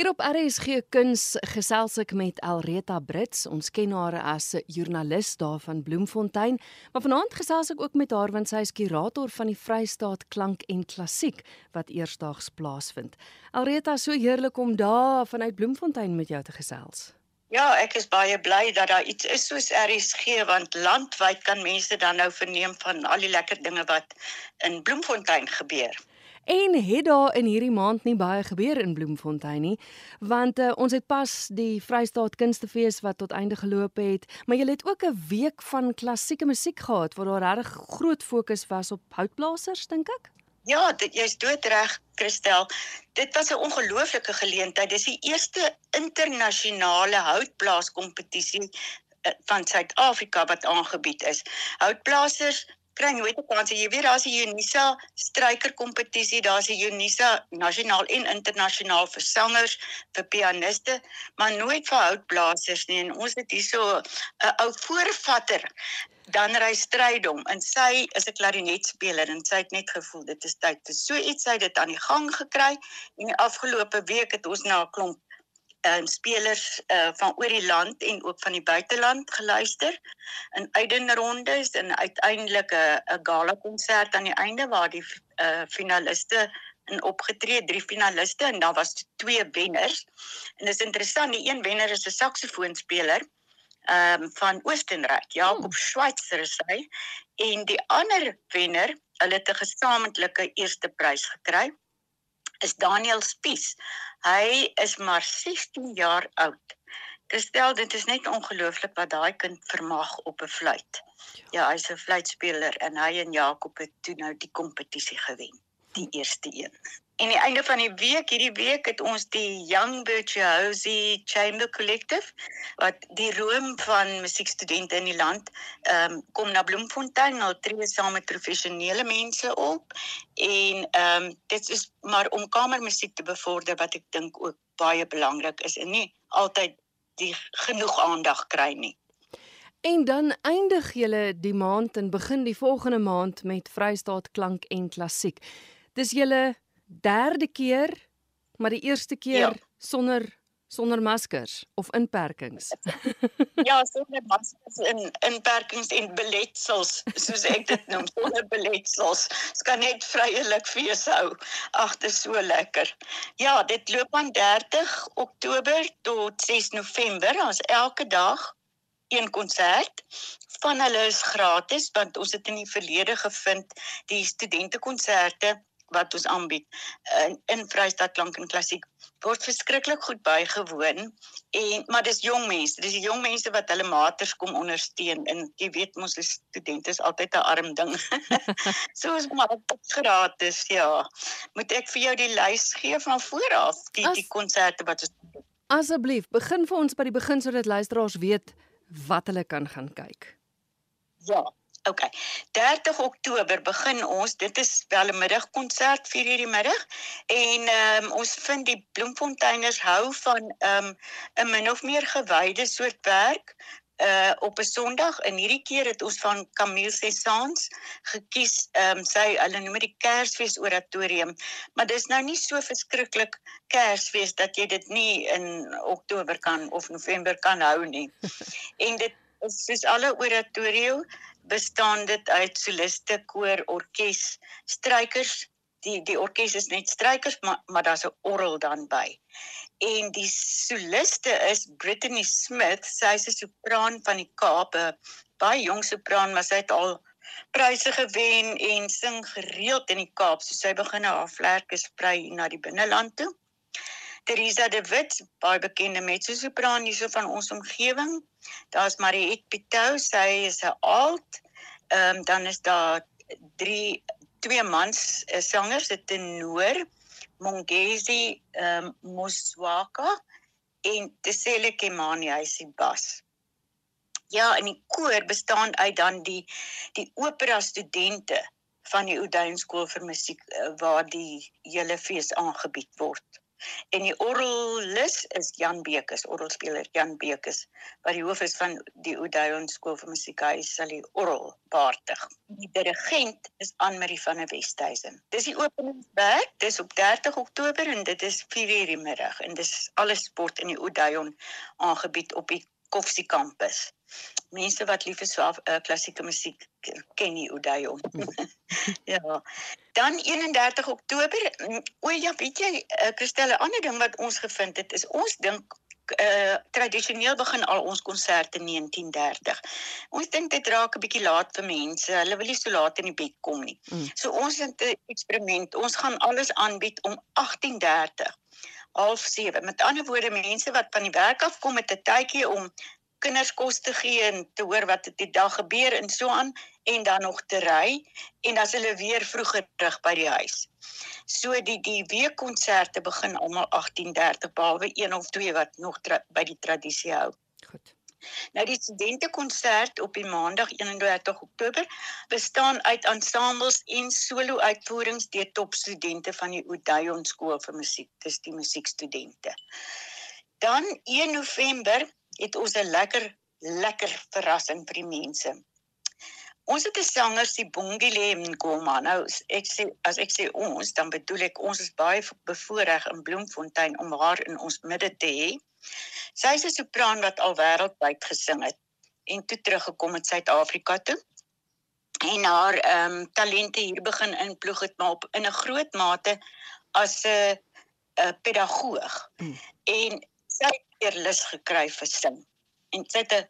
Hier op RSG Kuns gesels ek met Alreta Brits. Ons ken haar as 'n joernalis daar van Bloemfontein, maar vanaand gesels ek ook met haar want sy is kurator van die Vrystaat Klank en Klassiek wat eersdaags plaasvind. Alreta, so heerlik om daar vanuit Bloemfontein met jou te gesels. Ja, ek is baie bly dat daar iets is soos RSG want landwyd kan mense dan nou verneem van al die lekker dinge wat in Bloemfontein gebeur. En het daar in hierdie maand nie baie gebeur in Bloemfontein nie, want uh, ons het pas die Vrystaat Kunstefees wat tot einde geloop het, maar jy het ook 'n week van klassieke musiek gehad waar daar regtig groot fokus was op houtblasers, dink ek. Ja, dit jy's doodreg, Christel. Dit was 'n ongelooflike geleentheid. Dis die eerste internasionale houtblaaskompetisie eh, van Suid-Afrika wat aangebied is. Houtblasers kry nooit 'n kans. Jy weet daar's die Unisa stryker kompetisie, daar's die Unisa nasionaal en internasionaal vir sangers, vir pianiste, maar nooit vir houtblasers nie. En ons het hierso 'n ou voorvatter dan ry strydom en sy is 'n klarinetspeler en sy het net gevoel dit is tyd vir so iets hy het dit aan die gang gekry en die afgelope week het ons na 'n klomp um, spelers uh, van oor die land en ook van die buiteland geluister. In uitdenrondes en uiteindelik 'n 'n gala konsert aan die einde waar die uh, finaliste in opgetree drie finaliste en daar was twee wenners. En dit is interessant die een wenner is 'n saksofoonspeler ehm um, van Oostenryk Jakob hmm. Schweitzer is hy. En die ander wenner hulle het 'n gesamentlike eerste prys gekry is Daniel Spies. Hy is maar 16 jaar oud. Gestel dit is net ongelooflik wat daai kind vermag op 'n fluit. Ja, hy's 'n fluitspeler en hy en Jakob het toe nou die kompetisie gewen, die eerste een. En die einde van die week, hierdie week het ons die Young Virtuosi Chamber Collective wat die roem van musiekstudente in die land ehm um, kom na Bloemfontein nou tree saam met professionele mense op en ehm um, dit is maar om kamermusiek te bevorder wat ek dink ook baie belangrik is en nie altyd die genoeg aandag kry nie. En dan eindig julle die maand en begin die volgende maand met Vrystaat Klank en Klassiek. Dis julle derde keer, maar die eerste keer ja. sonder sonder maskers of inperkings. ja, sonder maskers en inperkings en beletsels, soos ek dit noem, sonder beletsels. Dit kan net vryelik fees hou. Ag, dit is so lekker. Ja, dit loop aan 30 Oktober tot 6 November. Ons elke dag een konsert van hulle is gratis want ons het in die verlede gevind die studente konserte wat ons aanbied in in Vrystaat klank en klassiek word verskriklik goed bygewoon. En maar dis jong mense dis die jong mense wat hulle maters kom ondersteun. En jy weet mos die studente is altyd 'n arm ding. So is maar gratis ja. Moet ek vir jou die lys gee van vooraf die As, die konserte wat ons asseblief begin vir ons by die begin sodat luisteraars weet wat hulle kan gaan kyk. Ja OK. 30 Oktober begin ons. Dit is wel 'n middagkonsert 4:00 die middag en ehm um, ons vind die Bloemfonteiners hou van ehm um, 'n min of meer gewyde soort werk uh op 'n Sondag en hierdie keer het ons van Camille Cessans gekies ehm um, sy hulle noem dit Kersfees oratorium maar dis nou nie so verskriklik Kersfees dat jy dit nie in Oktober kan of November kan hou nie en dit is soos alle oratorio bestaan dit uit soliste, koor, orkes, strykers. Die die orkes is net strykers, maar maar daar's 'n orgel dan by. En die soliste is Brittany Smith, sy is 'n sopraan van die Kaap, 'n baie jong sopraan, maar sy het al pryse gewen en sing gereeld in die Kaap. So sy begin haar vlerke sprei na die binneland toe. Teresa de Wit, baie bekende mezzo-sopran hierso van ons omgewing. Daar's Mariet Pitou, sy is 'n alt. Ehm um, dan is daar drie twee mans uh, sangers, 'n tenor, Mongezi ehm um, Muswaka en Tsele Kemani, hy is die bas. Ja, en die koor bestaan uit dan die die opera studente van die Oudtshoorn skool vir musiek uh, waar die hele fees aangebied word. En die orgelis is Jan Bekes, orgelspeler Jan Bekes, wat die hoof is van die Odeon Skool vir Musiek. Hy sal die orgel behartig. Die dirigent is Anne-Marie van der Westhuizen. Dis die openingswerk, dis op 30 Oktober en dit is 4:00 die middag en dis alles sport in die Odeon aangebied op die Koffsie kampus. Mense wat lief is vir uh, klassieke musiek ken die Odeon. ja. Dan 31 Oktober, mm, o ja, weet jy, uh, Christelle, 'n ander ding wat ons gevind het is ons dink uh tradisioneel begin al ons konserte 19:30. Ons dink dit raak 'n bietjie laat vir mense. Hulle wil nie so laat in die bed kom nie. Mm. So ons het 'n eksperiment. Ons gaan alles aanbied om 18:30 half 7. Met ander woorde, mense wat van die werk af kom met 'n tydjie om kinders kos te gee en te hoor wat die dag gebeur en so aan en dan nog te ry en dan is hulle weer vroeër terug by die huis. So die die weekkonserte begin almal 18:30 behalwe een of twee wat nog by die tradisie hou. Goed. Nou die studentekonsert op die maandag 31 Oktober bestaan uit ensembles en solo uitvoerings deur topstudente van die Odeon skool vir musiek. Dis die musiekstudente. Dan 1 November het ons 'n lekker lekker verrassing vir die mense. Ons het 'n sanger se Bongile Ngoma. Nou ek sê as ek sê ons, dan bedoel ek ons is baie bevoorreg in Bloemfontein om haar in ons midde te hê. Sy is 'n sopraan wat al wêreldwyd gesing het en toe teruggekom het Suid-Afrika toe. En haar ehm um, talente hier begin inploeg het maar op in 'n groot mate as 'n 'n pedagoog. Mm. En sy het lus gekry vir sing. En sy het 'n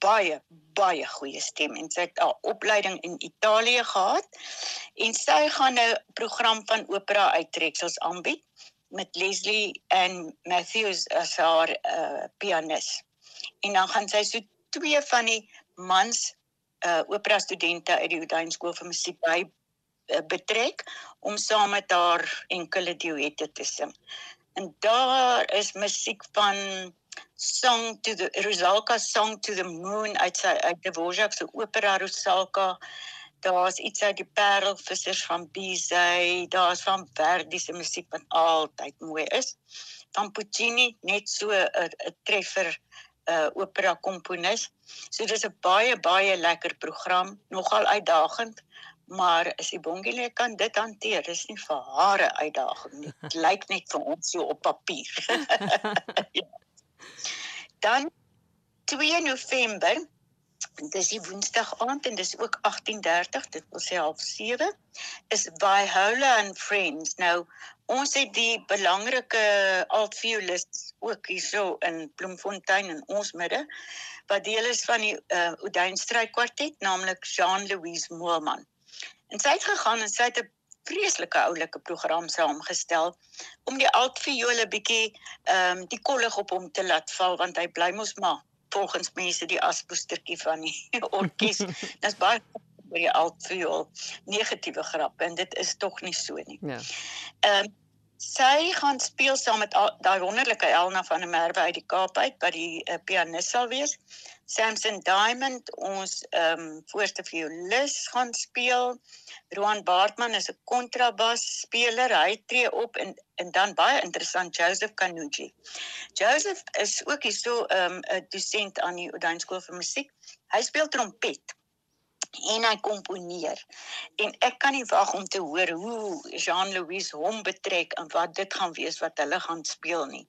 baie baie goeie stem en sy het 'n opleiding in Italië gehad en sy gaan 'n program van opera uittreksels aanbied met Leslie en Matthews as haar uh, pianis. En dan gaan sy so twee van die mans uh, opera studente uit die Odeon skool vir musiek by uh, betrek om saam met haar enkele duette te sing en daar is musiek van Song to the Rosalka Song to the Moon uit sy uit Dvorak se opera Rosalka. Daar's iets uit die Parelvissers van Bizet, daar's van Verdi se musiek wat altyd mooi is. Van Puccini net so 'n treffer 'n uh, opera komponis. So dis 'n baie baie lekker program, nogal uitdagend, maar as die bongile kan dit hanteer, dis nie vir hare uitdaging nie. Dit lyk net vir ons so op papier. ja. Dan 2 November dis die woensdag aand en dis ook 18:30 dit wil sê half 7 is Viola and Friends nou ons het die belangrike altviolus ook hierso in Bloemfontein in ons midde wat deel is van die uh, Oudtshoorn strykwartet naamlik Jean-Louise Moelman En sy het gegaan en sy het 'n vreeslike oulike program saamgestel om die altviole bietjie ehm um, die kollig op hom te laat val want hy bly mos maar volgens mense die aspoestertjie van die orkes. Dit's baie oor die altviool negatiewe grappe en dit is tog nie so nie. Ja. Ehm um, sy gaan speel saam met daai wonderlike Elna van der Merwe uit die Kaap uit wat die uh, pianis sal wees. Samson Diamond ons ehm um, voorste violis gaan speel. Roan Baartman is 'n kontrabas speler. Hy tree op en en dan baie interessant Joseph Kanuji. Joseph is ook hierso ehm um, 'n dosent aan die Oudtshoorn skool vir musiek. Hy speel trompet en hy komponeer. En ek kan nie wag om te hoor hoe Jean-Louis hom betrek en wat dit gaan wees wat hulle gaan speel nie.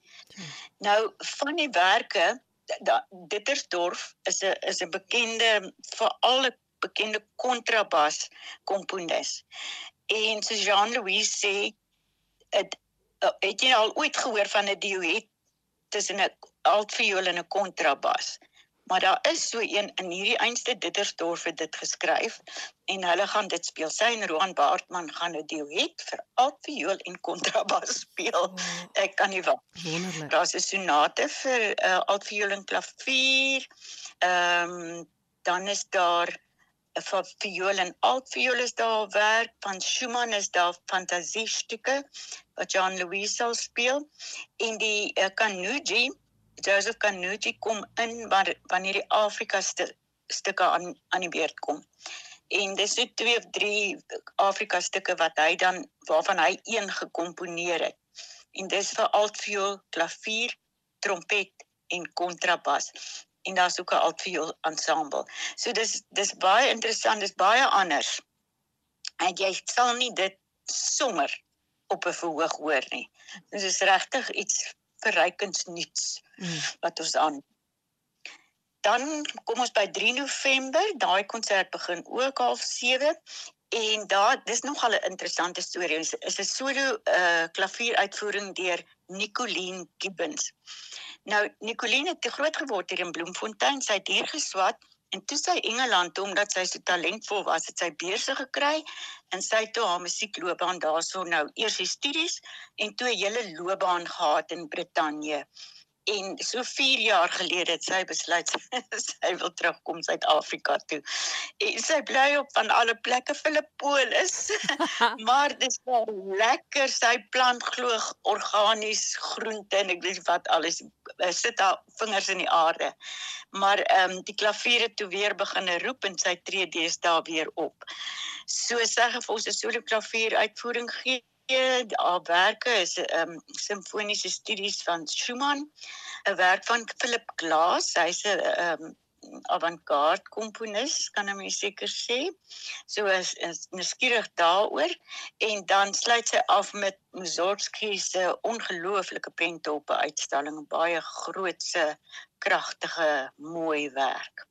Nou van die werke Dittersdorf is 'n is 'n bekende veral 'n bekende kontrabas komponis. En so Jean-Louis sê het, het jy al ooit gehoor van 'n duet tussen 'n altviool en 'n kontrabas? Maar daar is so een in hierdie einste Dittersdorf het dit geskryf en hulle gaan dit speel. Sy en Roan Baartman gaan 'n duet vir altviool en kontrabas speel. Oh. Ek kan nie wag. Wonderlik. Daar's 'n sonate vir uh, altviool en klavier. Ehm um, dan is daar 'n vir viool en altviool is daar werk van Schumann is daar fantasiestukke wat Jean Louis sal speel en die uh, Kanuji Joseph Kanuti kom in wanneer die Afrika st stukke aan aan die beurt kom. En dis so twee of drie Afrika stukke wat hy dan waarvan hy een gekomponeer het. en dis vir altviool, klavier, trompet en kontrabas. En daar's ook 'n altviool ensemble. So dis dis baie interessant, dis baie anders. En jy sal nie dit sommer op 'n verhoog hoor nie. Dit is regtig iets verrykends nuuts mm. wat ons aan Dan kom ons by 3 November, daai konsert begin ook half 7 En daar dis nogal 'n interessante storie. Dit is 'n solo uh klavieruitvoering deur Nicoline Gibbons. Nou Nicoline het groot geword hier in Bloemfontein. Sy het hier geswat en toe sy Engeland toe omdat sy so talentvol was, het sy beurse gekry en sy het toe haar musiekloopbaan daarso nou eers die studies en toe 'n hele loopbaan gehad in Brittanje. En so 4 jaar gelede het sy besluit sy wil terugkom Suid-Afrika toe. En sy bly op van alle plekke Filippolis. maar dit is wel lekker. Sy plant glo organies groente en ek weet wat alles. Sit haar vingers in die aarde. Maar ehm um, die klaviere toe weer begin roep en sy tree deesdae weer op. So sê hy vir ons 'n solo klavier uitvoering gee Alwerke is 'n um, simfoniese studies van Schumann, 'n werk van Philip Glass, hy's 'n um, avant-garde komponis, kan ek seker sê. So is is nuuskierig daaroor en dan sluit sy af met Mussorgsky se ongelooflike pentoppe uitstalling, baie grootse, kragtige, mooi werk.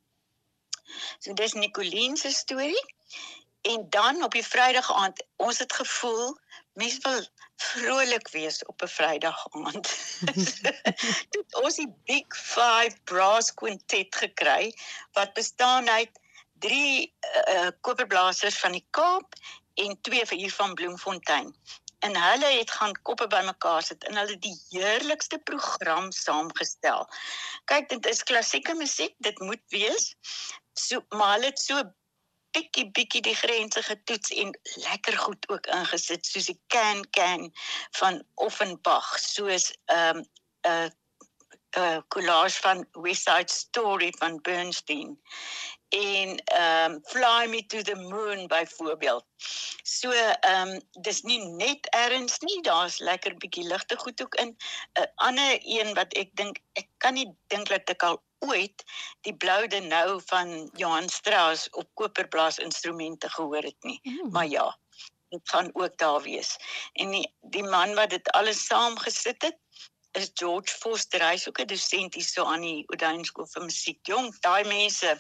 So dis Nicoline se storie. En dan op die Vrydag aand, ons het gevoel mens wil vrolik wees op 'n Vrydag aand. Dit ons die Big 5 Brass Quintet gekry wat bestaan uit drie uh, koperblasers van die Kaap en twee van hier van Bloemfontein. En hulle het gaan koppe bymekaar sit en hulle die heerlikste program saamgestel. Kyk, dit is klassieke musiek, dit moet wees. So maar hulle het so bietjie bietjie die grense getoets en lekker goed ook ingesit soos die can can van Offenbach soos 'n um, 'n uh, 'n uh, collage van West Side Story van Bernstein en um Fly Me to the Moon byvoorbeeld. So um dis nie net erns nie, daar's lekker bietjie ligte goed ook in. 'n uh, Ander een wat ek dink ek kan nie dink dat ek al ooit die blou de nou van Johan Strauss op koperblaas instrumente gehoor het nie. Mm. Maar ja, dit gaan ook daar wees. En die, die man wat dit alles saamgesit het is George Foster. Hy's ook 'n dosent hier so aan die Oudtshoorn skool vir musiek. Jong, daai mense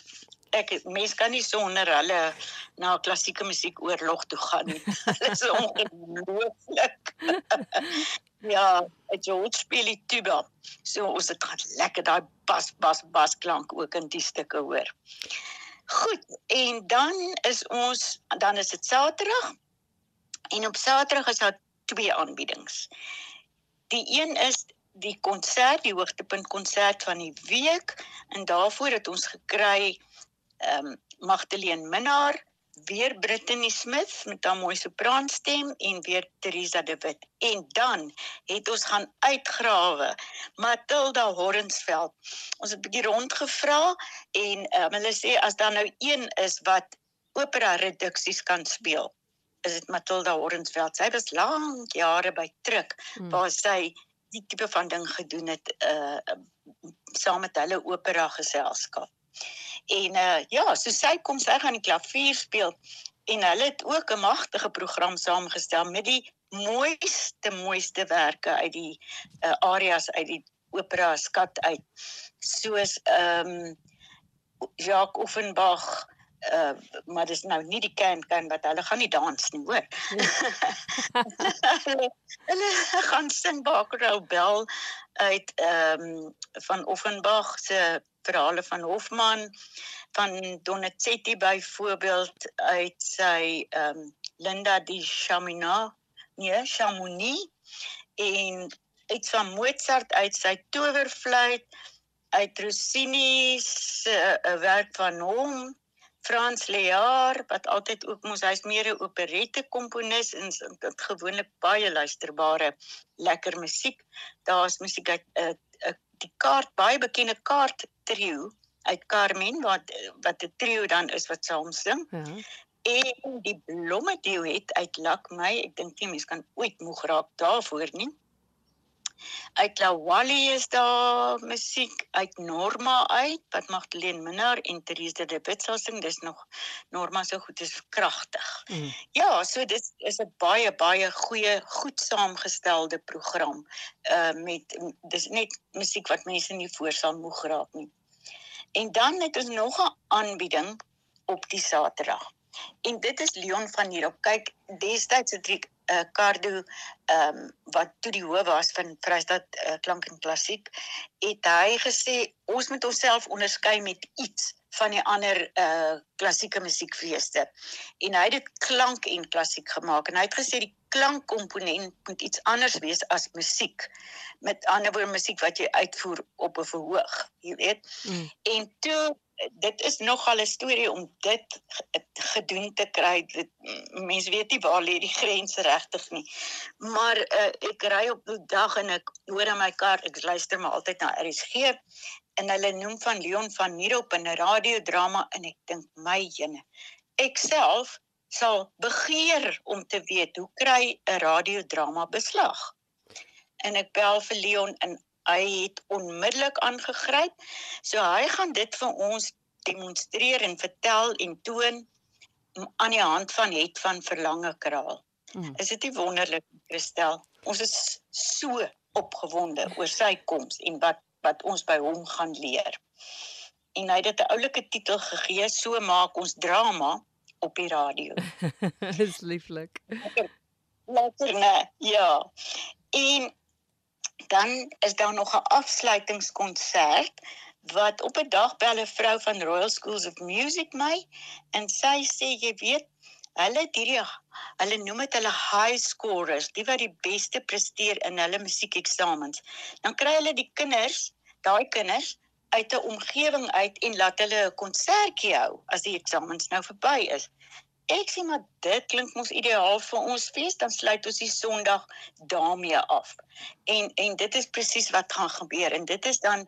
ek mense kan nie sonder hulle na klassieke musiek oorlog toe gaan nie. Hulle is ongelooflik. ja, George speel die tuba. So ons het gaan lekker daai bas bas bas klank ook in die stukke hoor. Goed, en dan is ons dan is dit Saterdag. En op Saterdag is daar twee aanbiedings. Die een is die konsert, die hoogtepunt konsert van die week en daarvoor het ons gekry ehm um, Magdalene Minnar, weer Brittany Smith met haar mooi sopraanstem en weer Teresa de Wit. En dan het ons gaan uitgrawe Matilda Hornsveld. Ons het 'n bietjie rondgevra en um, hulle sê as daar nou een is wat opera reduksies kan speel, is dit Matilda Hornsveld. Sy was lank jare by Truk hmm. waar sy die tipe van ding gedoen het uh saam met hulle opera geselskap. En uh ja, so sy kom sy gaan die klavier speel en hulle het ook 'n magtige program saamgestel met die mooiste mooiste werke uit die uh arias uit die opera skat uit. Soos ehm um, Jacques Offenbach uh maar dis nou nie die kan kan wat hulle gaan nie dans nie hoor. hulle, hulle gaan sing Bakerou Bell uit ehm um, van Offenbach se verhale van Hofman van Donizetti byvoorbeeld uit sy ehm um, Linda di Chaminade, nee, Chamonix en iets van Mozart uit sy towerfluit uit Rossini se uh, werk van hom Frans Lear wat altyd ook mos hy's meer 'n operette komponis en dit gewoonlik baie luisterbare lekker musiek. Daar's musiek uit uh, die kaart baie bekende kaart trio uit Carmen wat wat 'n trio dan is wat saam sing. Ja. En die blomme het uit Lak my, ek dink nie mense kan ooit moeg raak daarvoor nie. Uit Lawali is daar musiek uit Norma uit wat Magdalene Minnar en Therese de Wit sal sing. Dis nog Norma so goed is kragtig. Mm. Ja, so dit is 'n baie baie goeie, goed saamgestelde program. Uh met dis net musiek wat mense nie voor sal moeg raak nie. En dan het ons nog 'n aanbieding op die Saterdag. En dit is Leon van hier op. Kyk, destyds het ek uh, Cardo ehm um, wat toe die hoof was van Vrystaat uh, Klank en Klassiek, het hy gesê ons moet onsself onderskei met iets van die ander uh klassieke musiekfeeste. En hy het dit klank en klassiek gemaak en hy het gesê die klankkomponent moet iets anders wees as musiek. Met ander woorde musiek wat jy uitvoer op 'n verhoog, jy weet. Mm. En toe dit is nogal 'n storie om dit gedoen te kry. Dit mense weet nie waar lê die grense regtig nie. Maar uh, ek ry op die dag en ek hoor in my kar, ek luister maar altyd na RSG en hulle noem van Leon van Nierop in 'n radiodrama en ek dink my jene. Ek self sal begeer om te weet hoe kry 'n radiodrama beslag. En ek bel vir Leon en hy het onmiddellik aangegryp. So hy gaan dit vir ons demonstreer en vertel en toon aan die hand van het van verlange kraal. Mm. Is dit nie wonderlik, Christel? Ons is so opgewonde oor sy koms en wat wat ons by hom gaan leer. En hy het dit 'n oulike titel gegee, so maak ons drama op die radio. Dis lieflik. Lekker, nee. Ja. En dan is daar nog 'n afsluitingskonsert wat op 'n dag bel 'n vrou van Royal Schools of Music my en sy sê jy weet hulle hierdie hulle noem dit hulle high scorers die wat die beste presteer in hulle musiekeksamens dan kry hulle die kinders daai kinders uit 'n omgewing uit en laat hulle 'n konsertjie hou as die eksamens nou verby is Ek sê maar dit klink mos ideaal vir ons fees dan sluit ons die Sondag daarmee af. En en dit is presies wat gaan gebeur en dit is dan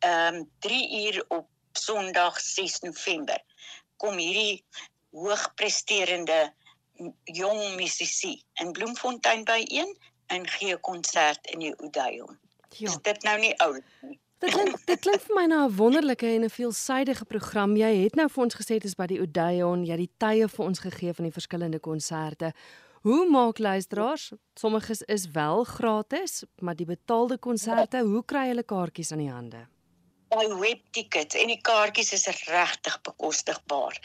ehm um, 3 uur op Sondag 6 November kom hierdie hoogpresterende jong musisi in Bloemfontein byeen en gee 'n konsert in die Odeon. Ja. Is dit nou nie oud nie? Dit klink dit klink vir my na 'n wonderlike en 'n veelsidige program. Jy het nou vir ons gesê dit is by die Odeon, jy het die tye vir ons gegee van die verskillende konserte. Hoe maak luisteraars? Sommiges is wel gratis, maar die betaalde konserte, hoe kry hulle kaartjies aan die hande? By webtickets en die kaartjies is regtig bekostigbaar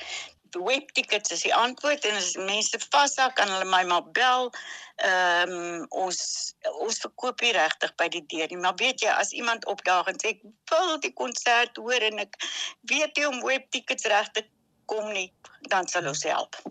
webtickets is die antwoord en as mense vashou kan hulle my maar bel. Ehm um, ons ons verkoop hier regtig by die deur nie, maar weet jy as iemand opdaag en sê ek wil die konsert hoor en ek weet jy om webtickets reg te kom nie, dan sal ons help.